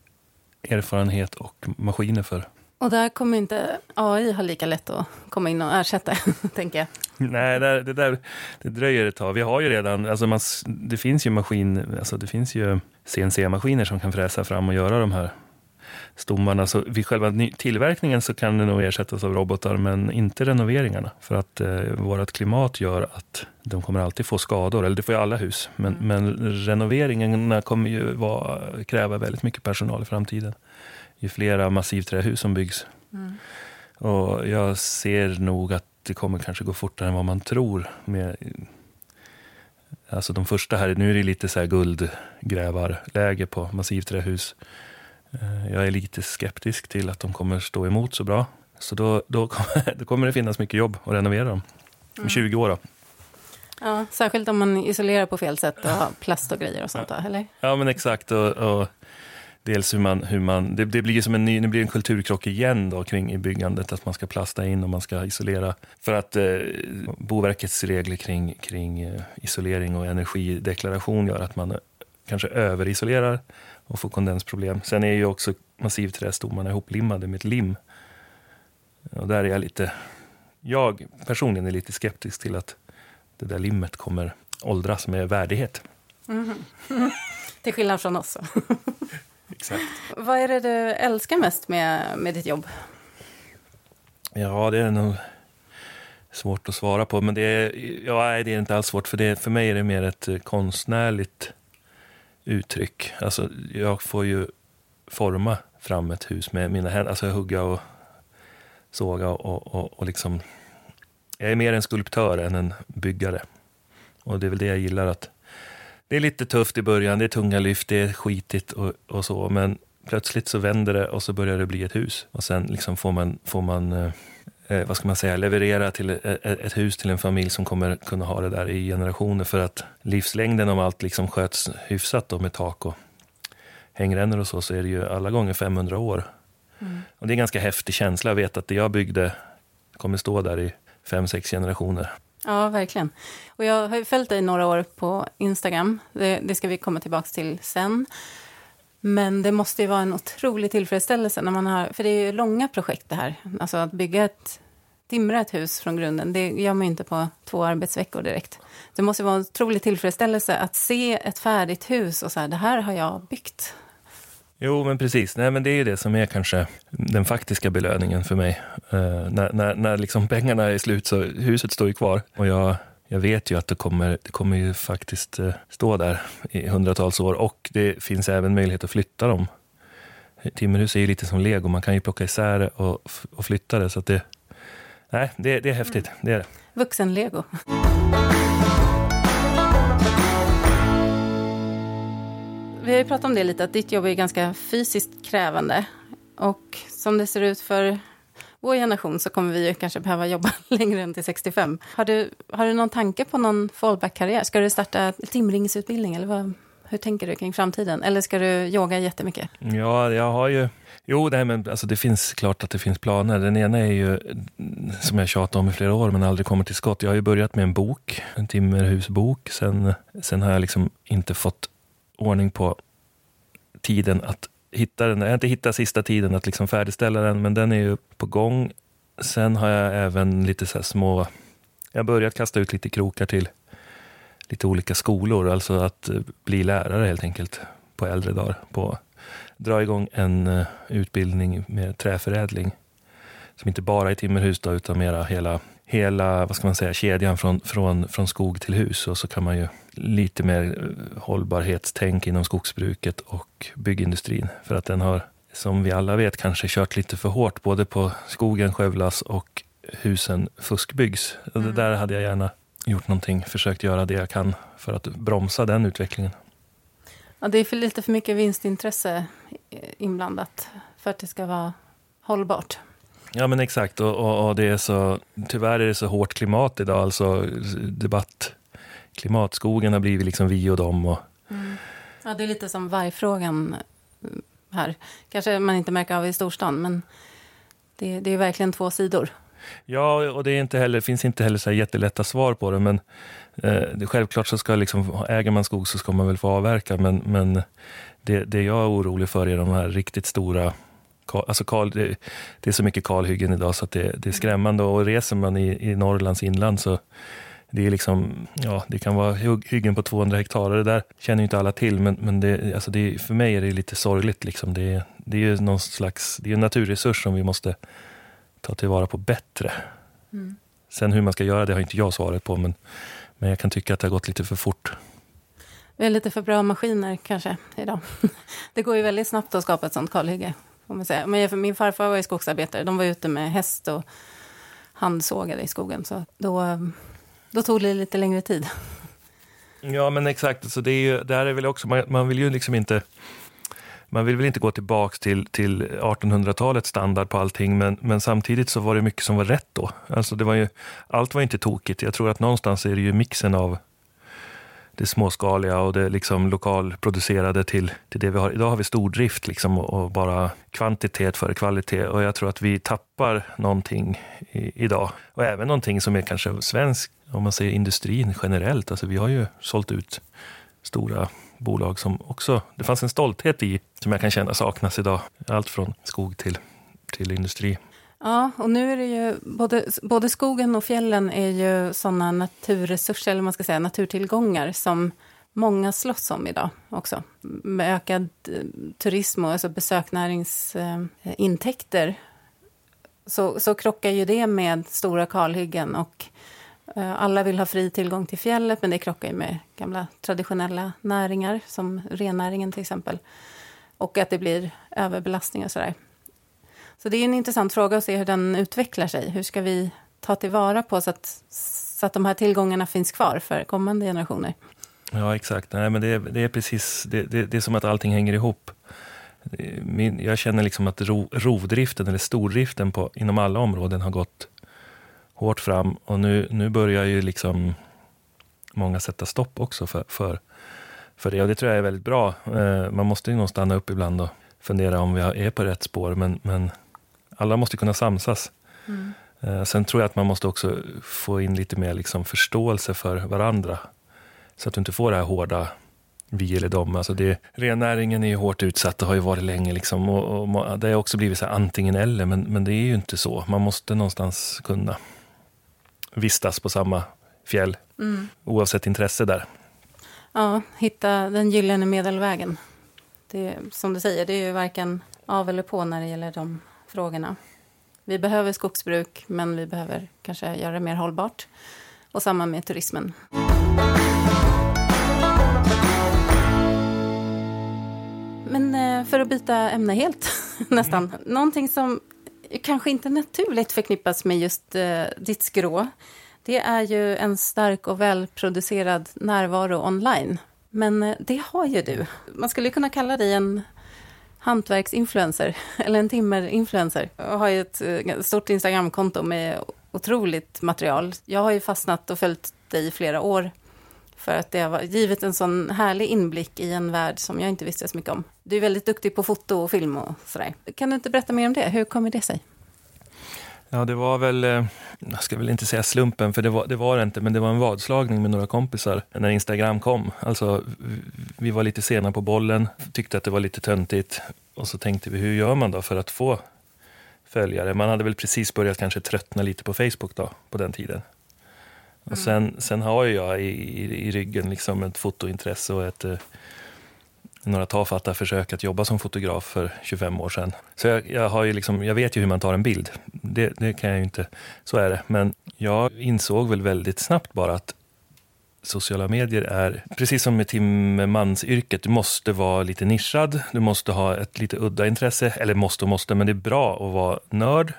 erfarenhet och maskiner för. Och där kommer inte AI ha lika lätt att komma in och ersätta, *laughs* tänker jag. Nej, det, det, där, det dröjer ett tag. Vi har ju redan, alltså man, det finns ju maskin, alltså det finns ju CNC-maskiner som kan fräsa fram och göra de här stommarna. Så vid själva tillverkningen så kan det nog ersättas av robotar, men inte renoveringarna. För att eh, vårt klimat gör att de kommer alltid få skador, eller det får ju alla hus. Men, mm. men renoveringarna kommer ju vara, kräva väldigt mycket personal i framtiden. Ju flera massivträhus som byggs. Mm. Och jag ser nog att det kommer kanske gå fortare än vad man tror. Med, alltså de första här, nu är det lite så här guldgrävarläge på massivträhus. Eh, jag är lite skeptisk till att de kommer stå emot så bra. Så då, då, *laughs* kommer, då kommer det finnas mycket jobb att renovera dem. Om mm. 20 år då. Ja, särskilt om man isolerar på fel sätt och har plast och grejer och sånt då, eller? Ja, men exakt. Och, och dels hur man, hur man det, det, blir som en ny, det blir en kulturkrock igen då kring i byggandet, att man ska plasta in och man ska isolera. För att eh, Boverkets regler kring, kring eh, isolering och energideklaration gör att man eh, kanske överisolerar och får kondensproblem. Sen är ju också massivträstommarna ihoplimmade med ett lim. Och där är jag lite, jag personligen är lite skeptisk till att det där limmet kommer åldras med värdighet. Mm. *laughs* Till skillnad från oss. *laughs* Exakt. Vad är det du älskar mest med, med ditt jobb? Ja, det är nog svårt att svara på. Men det är, ja, det är inte alls svårt, för, det, för mig är det mer ett eh, konstnärligt uttryck. Alltså, jag får ju forma fram ett hus med mina händer, alltså hugga och såga och, och, och liksom... Jag är mer en skulptör än en byggare. Och det är väl det jag gillar att... Det är lite tufft i början, det är tunga lyft, det är skitigt och, och så, men plötsligt så vänder det och så börjar det bli ett hus. Och sen liksom får man, får man eh, eh vad ska man säga, leverera till ett, ett, hus till en familj som kommer kunna ha det där i generationer. För att livslängden om allt liksom sköts hyfsat då med tak och hängrännor och så, så är det ju alla gånger 500 år. Mm. Och det är en ganska häftig känsla att veta att det jag byggde kommer stå där i fem, sex generationer. Ja, verkligen. Och jag har följt dig några år på Instagram. Det, det ska vi komma tillbaka till sen. Men det måste ju vara en otrolig tillfredsställelse när man har, för det är ju långa projekt det här. Alltså att bygga ett, timra ett hus från grunden, det gör man ju inte på två arbetsveckor direkt. Det måste vara en otrolig tillfredsställelse att se ett färdigt hus och så här, det här har jag byggt. Jo, men precis. Nej, men det är ju det som är kanske den faktiska belöningen för mig. Uh, när när, när liksom pengarna är slut så huset står ju kvar. Och jag, jag vet ju att det kommer, det kommer ju faktiskt uh, stå där i hundratals år. Och det finns även möjlighet att flytta dem. Timmerhus är ju lite som lego, man kan ju plocka isär det och, och flytta det. Så att det, nej, det, det är häftigt. Mm. Det är det. Vuxen-lego. Vi har ju pratat om det lite, att ditt jobb är ganska fysiskt krävande. Och som det ser ut för vår generation så kommer vi ju kanske behöva jobba *laughs* längre än till 65. Har du, har du någon tanke på någon fallback-karriär? Ska du starta timringsutbildning eller vad, hur tänker du kring framtiden? Eller ska du yoga jättemycket? Ja, jag har ju... Jo, nej, men alltså det finns klart att det finns planer. Den ena är ju, som jag tjatat om i flera år, men aldrig kommer till skott. Jag har ju börjat med en bok, en timmerhusbok. Sen, sen har jag liksom inte fått ordning på tiden att hitta den. Jag har inte hittat sista tiden att liksom färdigställa den, men den är ju på gång. Sen har jag även lite så små... Jag har börjat kasta ut lite krokar till lite olika skolor, alltså att eh, bli lärare helt enkelt på äldre dagar. På, dra igång en eh, utbildning med träförädling som inte bara är timmerhus då, utan mera hela hela vad ska man säga, kedjan från, från, från skog till hus. Och så kan man ju lite mer eh, hållbarhetstänk inom skogsbruket och byggindustrin. För att den har, som vi alla vet, kanske kört lite för hårt. Både på skogen skövlas och husen fuskbyggs. Mm. Det där hade jag gärna gjort någonting, försökt göra det jag kan för att bromsa den utvecklingen. Ja, det är för lite för mycket vinstintresse inblandat för att det ska vara hållbart. Ja men exakt och, och, och, det är så, tyvärr är det så hårt klimat idag, alltså debatt. Klimatskogen har blivit liksom vi och dem. Och... Mm. Ja, det är lite som vargfrågan här. Kanske man inte märker av i storstan, men det, det är verkligen två sidor. Ja, och det är inte heller, finns inte heller så jättelätta svar på det, men eh, självklart så ska liksom, äger man skog så ska man väl få avverka, men, men det, det jag är orolig för är de här riktigt stora Alltså kal, det, det, är så mycket kalhyggen idag så att det, det är skrämmande. Och reser man i, i Norrlands inland så det, är liksom, ja, det kan vara hyggen på 200 hektar. Det där känner inte alla till, men, men det, alltså det, för mig är det lite sorgligt. Liksom. Det, det är ju någon slags det är en naturresurs som vi måste ta tillvara på bättre. Mm. Sen hur man ska göra det har inte jag svaret på, men, men jag kan tycka att det har gått lite för fort. Vi har lite för bra maskiner kanske idag. *laughs* Det går ju väldigt snabbt att skapa ett sånt kalhygge. Får man säga. Men min farfar var ju skogsarbetare. De var ute med häst och handsågade i skogen. Så då, då tog det lite längre tid. Ja, men exakt. Så det, är ju, det här är väl också, man, man vill ju liksom inte... Man vill väl inte gå tillbaka till, till 1800-talets standard på allting, men, men samtidigt så var det mycket som var rätt då. Alltså det var ju, allt var inte tokigt. Jag tror att någonstans är det ju mixen av det småskaliga och det liksom lokalproducerade till, till det vi har. Idag har vi stordrift liksom och bara kvantitet före kvalitet och jag tror att vi tappar någonting i, idag. Och även någonting som är kanske svensk, om man säger industrin generellt. Alltså vi har ju sålt ut stora bolag som också, det fanns en stolthet i, som jag kan känna saknas idag. Allt från skog till, till industri. Ja, och nu är det ju både, både skogen och fjällen är ju sådana naturresurser, eller man ska säga naturtillgångar, som många slåss om idag också. Med ökad eh, turism och alltså besöknäringsintäkter så, så krockar ju det med stora kalhyggen och eh, alla vill ha fri tillgång till fjället men det krockar ju med gamla traditionella näringar som rennäringen till exempel. Och att det blir överbelastning och sådär. Så det är en intressant fråga att se hur den utvecklar sig. Hur ska vi ta tillvara på så att, så att de här tillgångarna finns kvar för kommande generationer? Ja, exakt. Nej, men det, är, det är precis, det, det, det, är som att allting hänger ihop. Min, jag känner liksom att ro, rovdriften, eller stordriften på, inom alla områden har gått hårt fram och nu, nu börjar ju liksom många sätta stopp också för, för, för det. Och det tror jag är väldigt bra. Eh, man måste ju nog stanna upp ibland och fundera om vi är på rätt spår, men, men alla måste kunna samsas. Mm. Eh, sen tror jag att man måste också få in lite mer liksom förståelse för varandra. Så att du inte får det här hårda vi eller dem. Alltså det, rennäringen är ju hårt utsatt och har ju varit länge. Liksom, och, och det har också blivit så antingen eller, men, men det är ju inte så. Man måste någonstans kunna vistas på samma fjäll, mm. oavsett intresse där. Ja, hitta den gyllene medelvägen. Det, som du säger, det är ju varken av eller på när det gäller de frågorna. Vi behöver skogsbruk, men vi behöver kanske göra det mer hållbart. Och samma med turismen. Men eh, för att byta ämne helt, *laughs* nästan. Mm. Någonting som kanske inte naturligt förknippas med just eh, ditt skrå. Det är ju en stark och välproducerad närvaro online. Men eh, det har ju du. Man skulle kunna kalla dig en hantverksinfluencer, *laughs* eller en timmerinfluencer. Jag har ju ett eh, stort Instagramkonto med otroligt material. Jag har ju fastnat och följt dig i flera år för att det har givit en sån härlig inblick i en värld som jag inte visste så mycket om. Du är väldigt duktig på foto och film och sådär. Kan du inte berätta mer om det? Hur kommer det sig? Ja, det var väl, eh, jag ska väl inte säga slumpen, för det var det var det inte, men det var en vadslagning med några kompisar när Instagram kom. Alltså, vi var lite sena på bollen, tyckte att det var lite töntigt och så tänkte vi, hur gör man då för att få följare? Man hade väl precis börjat kanske tröttna lite på Facebook då, på den tiden. Och mm. sen, sen har jag i, i, i, ryggen liksom ett fotointresse och ett, eh, några tafatta försök att jobba som fotograf för 25 år sedan. Så jag, jag, har ju liksom, jag vet ju hur man tar en bild. Det, det kan jag ju inte, så är det. Men jag insåg väl väldigt snabbt bara att sociala medier är, precis som med timmermansyrket, du måste vara lite nischad, du måste ha ett lite udda intresse, eller måste och måste, men det är bra att vara nörd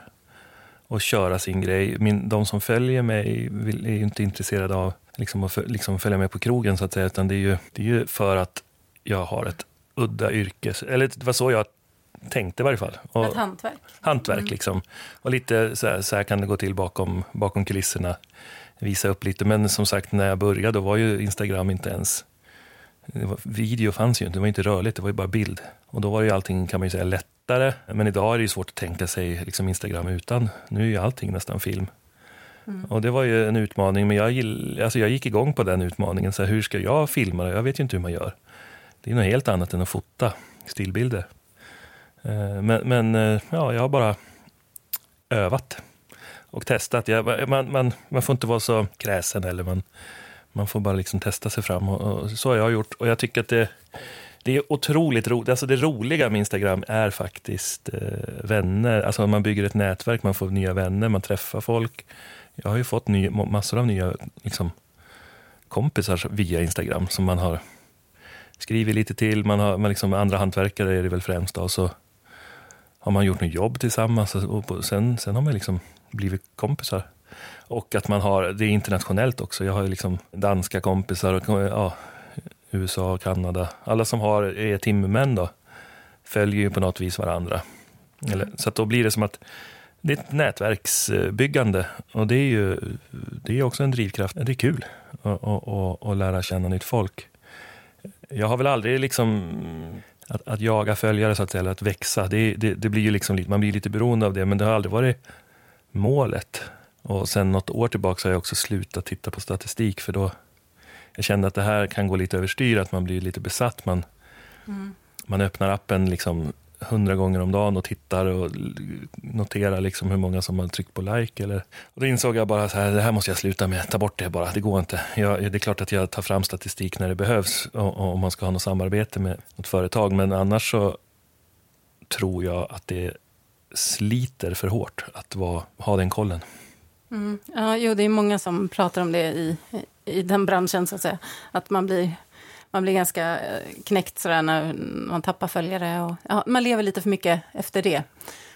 och köra sin grej. Min, de som följer mig är ju inte intresserade av liksom, att liksom följa med på krogen, så att säga, utan det är ju, det är ju för att jag har ett udda yrke. Eller det var så jag tänkte i varje fall. Och, ett hantverk. Hantverk, mm. liksom. Och lite så här, så här, kan det gå till bakom, bakom kulisserna. Visa upp lite. Men som sagt, när jag började, då var ju Instagram inte ens... Var, video fanns ju inte, det var inte rörligt, det var ju bara bild. Och då var ju allting, kan man ju säga, lättare. Men idag är det ju svårt att tänka sig liksom Instagram utan. Nu är ju allting nästan film. Mm. Och det var ju en utmaning, men jag, alltså jag gick igång på den utmaningen. Så här, hur ska jag filma? Jag vet ju inte hur man gör. Det är något helt annat än att fota stillbilder. Eh, men, men eh, ja, jag har bara övat och testat. Jag, man, man, man får inte vara så kräsen eller man, man får bara liksom testa sig fram. Och, och, så har jag gjort och jag tycker att det, det är otroligt roligt. Alltså det roliga med Instagram är faktiskt eh, vänner. Alltså man bygger ett nätverk, man får nya vänner, man träffar folk. Jag har ju fått ny, massor av nya liksom, kompisar via Instagram som man har Skriver lite till. Man har, man liksom, andra hantverkare är det väl främst. Då, så har man gjort något jobb tillsammans och sen, sen har man liksom blivit kompisar. Och att man har, det är internationellt också. Jag har liksom danska kompisar och ja, USA, Kanada. Alla som har, är timmermän då, följer ju på något vis varandra. Eller, så att då blir det som att det är ett nätverksbyggande och det är ju det är också en drivkraft. Det är kul att lära känna nytt folk. Jag har väl aldrig liksom att, att jaga följare så att säga, eller att växa. Det, det, det blir ju liksom, man blir lite beroende av det, men det har aldrig varit målet. Och sen något år tillbaka har jag också slutat titta på statistik, för då jag kände att det här kan gå lite överstyr, att man blir lite besatt. Man, mm. man öppnar appen liksom hundra gånger om dagen och tittar och noterar liksom hur många som har tryckt på like. Eller, och då insåg jag bara så här, det här måste jag sluta med, ta bort det bara, det går inte. Jag, det är klart att jag tar fram statistik när det behövs om man ska ha något samarbete med något företag, men annars så tror jag att det sliter för hårt att vara, ha den kollen. Mm. Ja, jo, det är många som pratar om det i, i den branschen, så att säga. Att man blir, man blir ganska eh, knäckt sådär när man tappar följare. Och, ja, man lever lite för mycket efter det.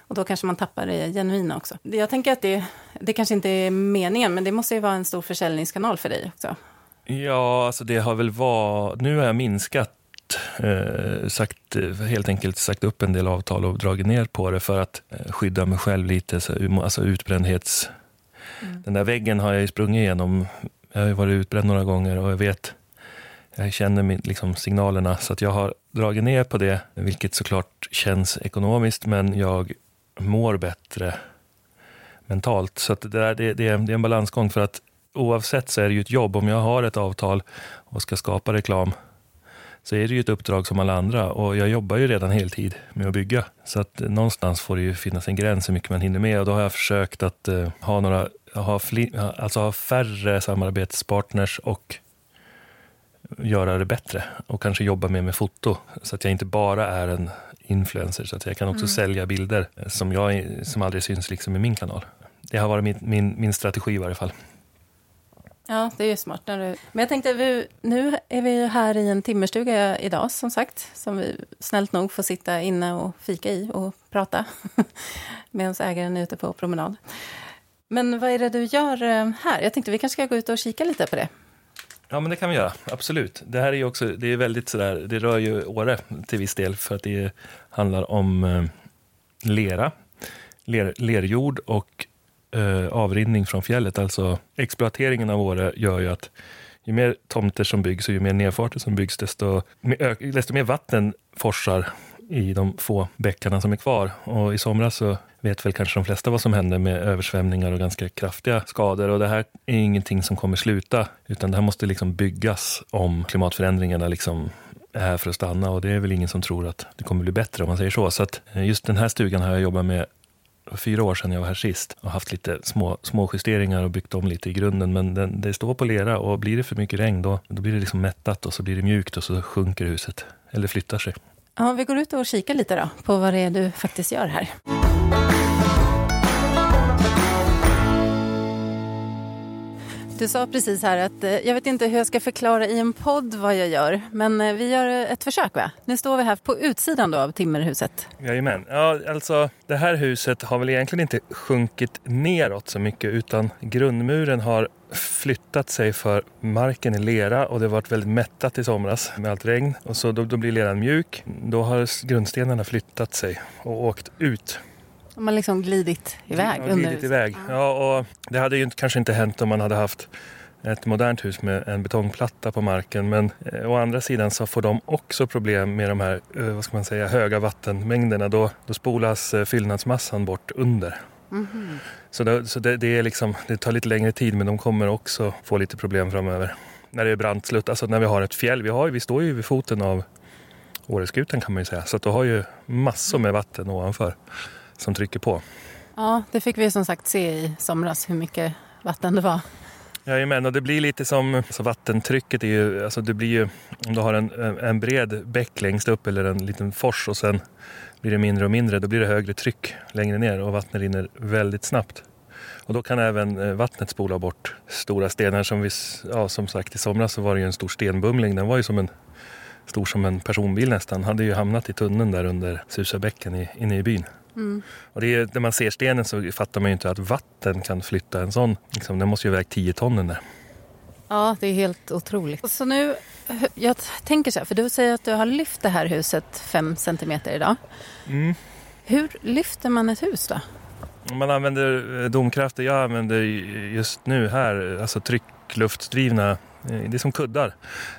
Och då kanske man tappar det genuina också. Jag tänker att det, det kanske inte är meningen, men det måste ju vara en stor försäljningskanal för dig också. Ja, alltså det har väl varit... Nu har jag minskat Eh, sagt, helt enkelt sagt upp en del avtal och dragit ner på det för att eh, skydda mig själv lite. Så, alltså utbrändhets... Mm. Den där väggen har jag ju sprungit igenom. Jag har varit utbränd några gånger och jag vet, jag känner liksom signalerna. Så att jag har dragit ner på det, vilket såklart känns ekonomiskt, men jag mår bättre mentalt. Så det, där, det, det, är, det är en balansgång för att oavsett så är det ju ett jobb. Om jag har ett avtal och ska skapa reklam så är det ju ett uppdrag som alla andra och jag jobbar ju redan heltid med att bygga. Så att någonstans får det ju finnas en gräns hur mycket man hinner med och då har jag försökt att uh, ha några, ha, fli, alltså ha färre samarbetspartners och göra det bättre och kanske jobba mer med foto så att jag inte bara är en influencer så att jag kan också mm. sälja bilder som, jag, som aldrig syns liksom i min kanal. Det har varit min, min, min strategi i varje fall. Ja, det är ju smart. När du... Men jag tänkte, vi, nu är vi här i en timmerstuga idag, som sagt, som vi snällt nog får sitta inne och fika i och prata *laughs* medan ägaren är ute på promenad. Men vad är det du gör eh, här? Jag tänkte vi kanske ska gå ut och kika lite på det. Ja, men det kan vi göra. Absolut. Det här är ju också, det är väldigt sådär, det rör ju Åre till viss del för att det handlar om eh, lera, ler, lerjord och eh, avrinning från fjället. Alltså exploateringen av Åre gör ju att ju mer tomter som byggs och ju mer nedfarter som byggs, desto, desto mer vatten forsar i de få bäckarna som är kvar. Och i somras så vet väl kanske de flesta vad som hände med översvämningar och ganska kraftiga skador. Och det här är ingenting som kommer sluta, utan det här måste liksom byggas om klimatförändringarna liksom är här för att stanna och det är väl ingen som tror att det kommer bli bättre om man säger så. Så att eh, just den här stugan har jag jobbat med fyra år sedan jag var här sist och haft lite små, små justeringar och byggt om lite i grunden. Men den, det står på lera och blir det för mycket regn då, då blir det liksom mättat och så blir det mjukt och så sjunker huset eller flyttar sig. Ja, vi går ut och kikar lite då på vad det är du faktiskt gör här. Du sa precis här att eh, jag vet inte hur jag ska förklara i en podd vad jag gör, men eh, vi gör eh, ett försök va? Nu står vi här på utsidan då av timmerhuset. Jajamän. Ja, alltså det här huset har väl egentligen inte sjunkit neråt så mycket utan grundmuren har flyttat sig för marken är lera och det har varit väldigt mättat i somras med allt regn. Och så då, då blir leran mjuk. Då har grundstenarna flyttat sig och åkt ut de har liksom glidit iväg. Ja, glidit iväg. Ja, och det hade ju kanske inte hänt om man hade haft ett modernt hus med en betongplatta på marken. Men eh, å andra sidan så får de också problem med de här eh, vad ska man säga, höga vattenmängderna. Då, då spolas eh, fyllnadsmassan bort under. Mm -hmm. Så, det, så det, det, är liksom, det tar lite längre tid men de kommer också få lite problem framöver. När det är brantslutt, alltså när vi har ett fjäll. Vi, har, vi står ju vid foten av Åreskutan kan man ju säga. Så att du har ju massor med vatten ovanför som trycker på. Ja, det fick vi som sagt se i somras hur mycket vatten det var. Jajamän, och det blir lite som alltså vattentrycket är ju, alltså det blir ju, om du har en, en bred bäck längst upp eller en liten fors och sen blir det mindre och mindre, då blir det högre tryck längre ner och vattnet rinner väldigt snabbt. Och då kan även eh, vattnet spola bort stora stenar. Som, vi, ja, som sagt i somras så var det ju en stor stenbumling. Den var ju som en, stor som en personbil nästan. Hade ju hamnat i tunneln där under Susabäcken inne i byn. Mm. Och det är, när man ser stenen så fattar man ju inte att vatten kan flytta en sån. Liksom, den måste ju väga 10 ton den där. Ja, det är helt otroligt. Så nu, jag tänker så här, för du säger att du har lyft det här huset 5 centimeter idag. Mm. Hur lyfter man ett hus då? Man använder eh, domkrafter. Jag använder just nu här, alltså tryckluftdrivna eh, det är som kuddar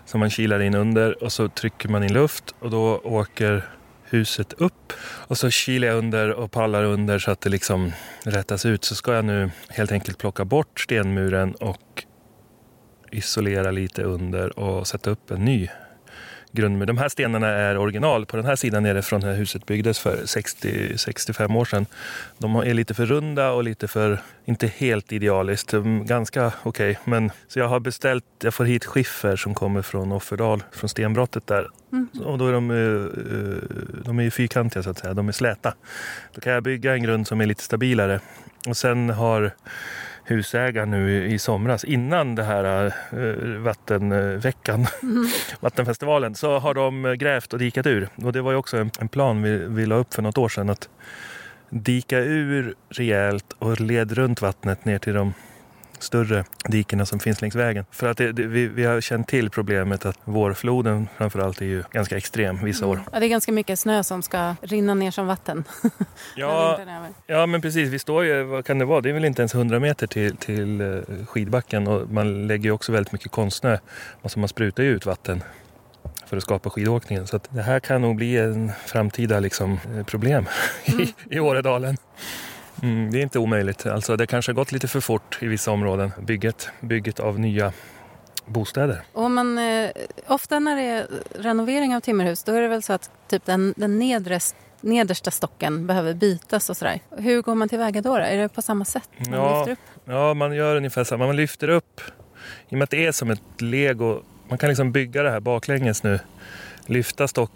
som man kilar in under och så trycker man in luft och då åker huset upp. Och så kilar jag under och pallar under så att det liksom rättas ut. Så ska jag nu helt enkelt plocka bort stenmuren och isolera lite under och sätta upp en ny grundmur. De här stenarna är original. På den här sidan är det från när huset byggdes för 60-65 år sedan. De är lite för runda och lite för, inte helt idealiskt, ganska okej. Okay. Men så jag har beställt, jag får hit skiffer som kommer från Offerdal, från stenbrottet där. Mm. Och då är de, eh, de är fyrkantiga så att säga, de är släta. Då kan jag bygga en grund som är lite stabilare. Och sen har husägaren nu i somras innan det här äh, vattenveckan, mm. *laughs* vattenfestivalen, så har de grävt och dikat ur. Och det var ju också en, en plan vi, vi la upp för något år sedan att dika ur rejält och led runt vattnet ner till de större dikena som finns längs vägen. För att det, det, vi, vi, har känt till problemet att vårfloden framförallt är ju ganska extrem vissa år. Ja, det är ganska mycket snö som ska rinna ner som vatten. *laughs* ja, ja, men precis. Vi står ju, vad kan det vara, det är väl inte ens 100 meter till, till eh, skidbacken och man lägger ju också väldigt mycket konstsnö. Alltså man sprutar ju ut vatten för att skapa skidåkningen. Så det här kan nog bli en framtida liksom, eh, problem *laughs* mm. i, i Åredalen. Mm, det är inte omöjligt. Alltså, det kanske har gått lite för fort i vissa områden, bygget, bygget av nya bostäder. Och man, eh, ofta när det är renovering av timmerhus då är det väl så att typ den, den nedre, nedersta stocken behöver bytas och sådär. Hur går man tillväga då, då? Är det på samma sätt? Man ja, lyfter upp? ja, man gör ungefär samma. Man lyfter upp, i och med att det är som ett lego, man kan liksom bygga det här baklänges nu. Lyfta stock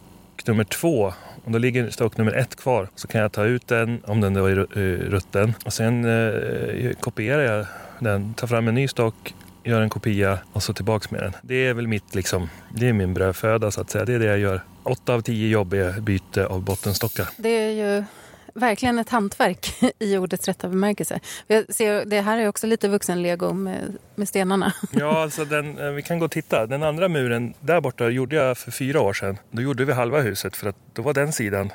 nummer två Om då ligger stock nummer ett kvar. Så kan jag ta ut den om den då är eh, rutten och sen eh, kopierar jag den, tar fram en ny stock, gör en kopia och så tillbaks med den. Det är väl mitt, liksom, det är min brödföda så att säga. Det är det jag gör. Åtta av tio jobb är byte av bottenstockar. Det är ju verkligen ett hantverk *laughs* i ordets rätta bemärkelse. Jag ser, det här är också lite vuxenlego med, med stenarna. *laughs* Ja, alltså den, eh, vi kan gå och titta. Den andra muren där borta gjorde jag för fyra år sedan. Då gjorde vi halva huset för att då var den sidan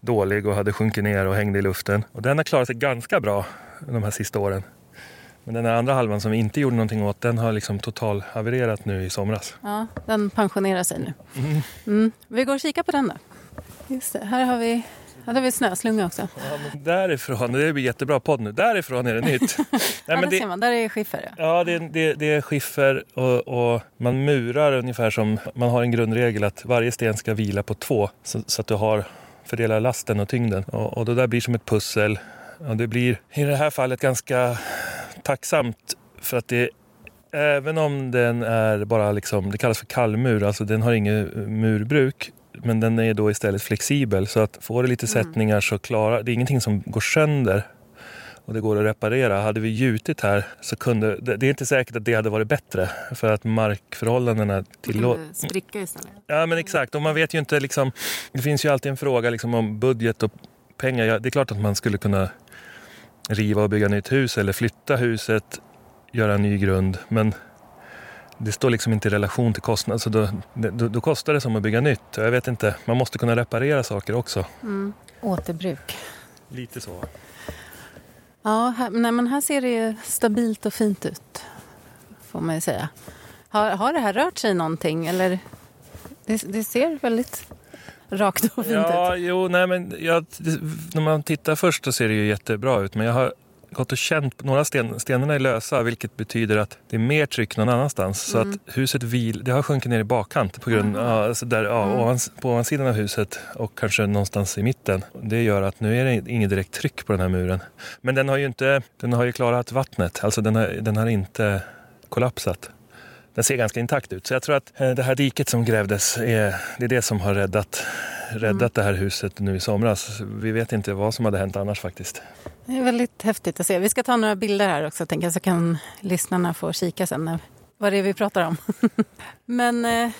dålig och hade sjunkit ner och hängde i luften. Och den har klarat sig ganska bra de här sista åren. Men den andra halvan som vi inte gjorde någonting åt, den har liksom total havererat nu i somras. Ja, den pensionerar sig nu. Mm. Mm. Vi går och kikar på den då. Just det, här har vi Ja, det är väl snöslunga också. Ja, men därifrån, det blir jättebra podd nu, därifrån är det nytt. *laughs* Nej, ja, men det, ser man, där är skiffer. Ja, ja det, det, det är skiffer och, och, man murar ungefär som, man har en grundregel att varje sten ska vila på två så, så att du har fördelar lasten och tyngden. Och, och det där blir som ett pussel. Och det blir i det här fallet ganska tacksamt för att det Även om den är bara liksom, det kallas för kallmur, alltså den har inget murbruk men den är då istället flexibel så att får det lite mm. sättningar så klarar det är ingenting som går sönder och det går att reparera. Hade vi gjutit här så kunde det är inte säkert att det hade varit bättre för att markförhållandena tillåter... spricka istället. Ja men exakt och man vet ju inte liksom, det finns ju alltid en fråga liksom om budget och pengar. Det är klart att man skulle kunna riva och bygga nytt hus eller flytta huset, göra en ny grund men det står liksom inte i relation till kostnad. Så då, då, då, kostar det som att bygga nytt. Jag vet inte, man måste kunna reparera saker också. Mm. Återbruk. Lite så. Ja, här, nej, men här ser det ju stabilt och fint ut. Får man ju säga. Har, har det här rört sig någonting? Eller? Det, det ser väldigt rakt och fint ja, ut. Jo, nej, men jag, när man tittar först så ser det ju jättebra ut. Men jag har gått och känt, några sten, stenarna är lösa vilket betyder att det är mer tryck någon annanstans. Mm. Så att huset vil, det har sjunkit ner i bakkant på grund, mm. alltså där, ja, mm. ovans, på ovansidan av huset och kanske någonstans i mitten. Det gör att nu är det inget direkt tryck på den här muren. Men den har ju, inte, den har ju klarat vattnet, alltså den har, den har inte kollapsat. Den ser ganska intakt ut. Så jag tror att eh, det här diket som grävdes, är, det är det som har räddat räddat mm. det här huset nu i somras. Vi vet inte vad som hade hänt annars faktiskt. Det är väldigt häftigt att se. Vi ska ta några bilder här också, tänker jag, så kan lyssnarna få kika sen vad det är vi pratar om. *laughs* Men eh,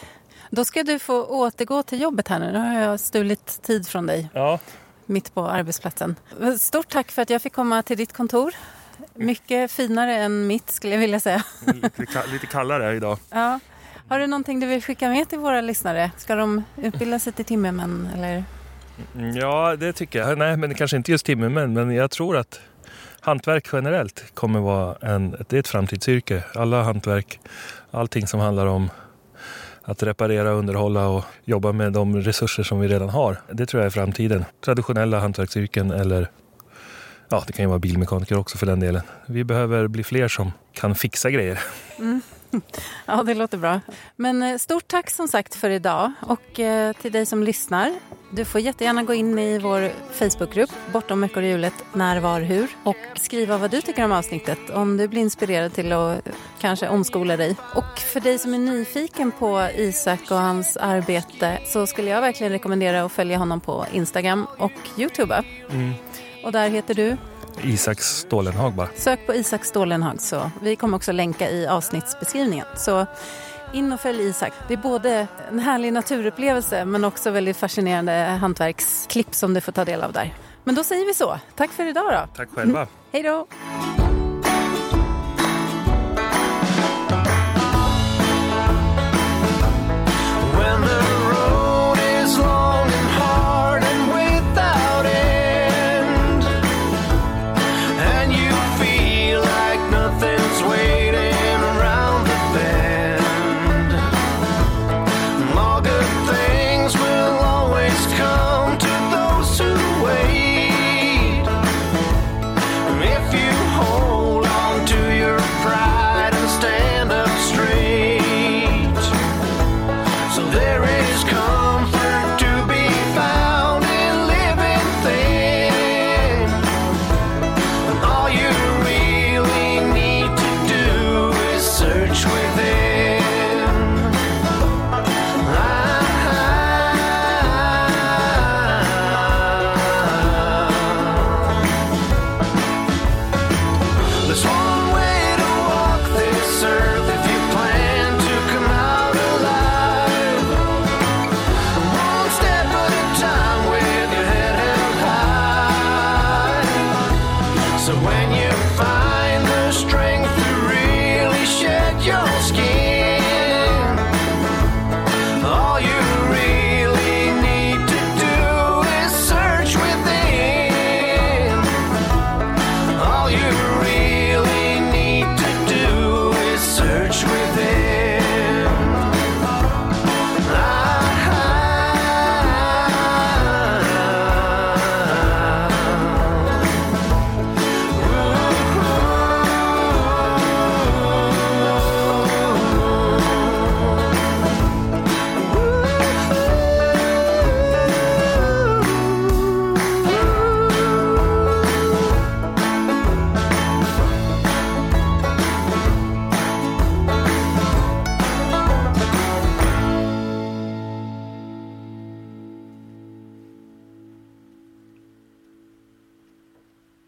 då ska du få återgå till jobbet här nu. Nu har jag stulit tid från dig. Ja. Mitt på arbetsplatsen. Stort tack för att jag fick komma till ditt kontor. Mycket finare än mitt skulle jag vilja säga. Lite kallare idag. Ja. Har du någonting du vill skicka med till våra lyssnare? Ska de utbilda sig till timmermän eller? Mm, ja, det tycker jag. Nej, men kanske inte just timmermän, men jag tror att hantverk generellt kommer vara en, det är ett framtidsyrke. Alla hantverk, allting som handlar om att reparera, underhålla och jobba med de resurser som vi redan har. Det tror jag är framtiden. Traditionella hantverksyrken eller ja, det kan ju vara bilmekaniker också för den delen. Vi behöver bli fler som kan fixa grejer. Mm. *laughs* Ja, det låter bra. Men eh, stort tack som sagt för idag och eh, till dig som lyssnar. Du får jättegärna gå in i vår Facebookgrupp Bortom veckor och hjulet När, var, hur och skriva vad du tycker om avsnittet om du blir inspirerad till att kanske omskola dig. Och för dig som är nyfiken på Isak och hans arbete så skulle jag verkligen rekommendera att följa honom på Instagram och Youtube. Mm. Och där heter du? Isak Stålenhag bara. Sök på Isak Stålenhag så vi kommer också länka i avsnittsbeskrivningen. Så in och följ Isak. Det är både en härlig naturupplevelse men också väldigt fascinerande hantverksklipp som du får ta del av där. Men då säger vi så. Tack för idag då. Tack själva. *laughs* Hej då!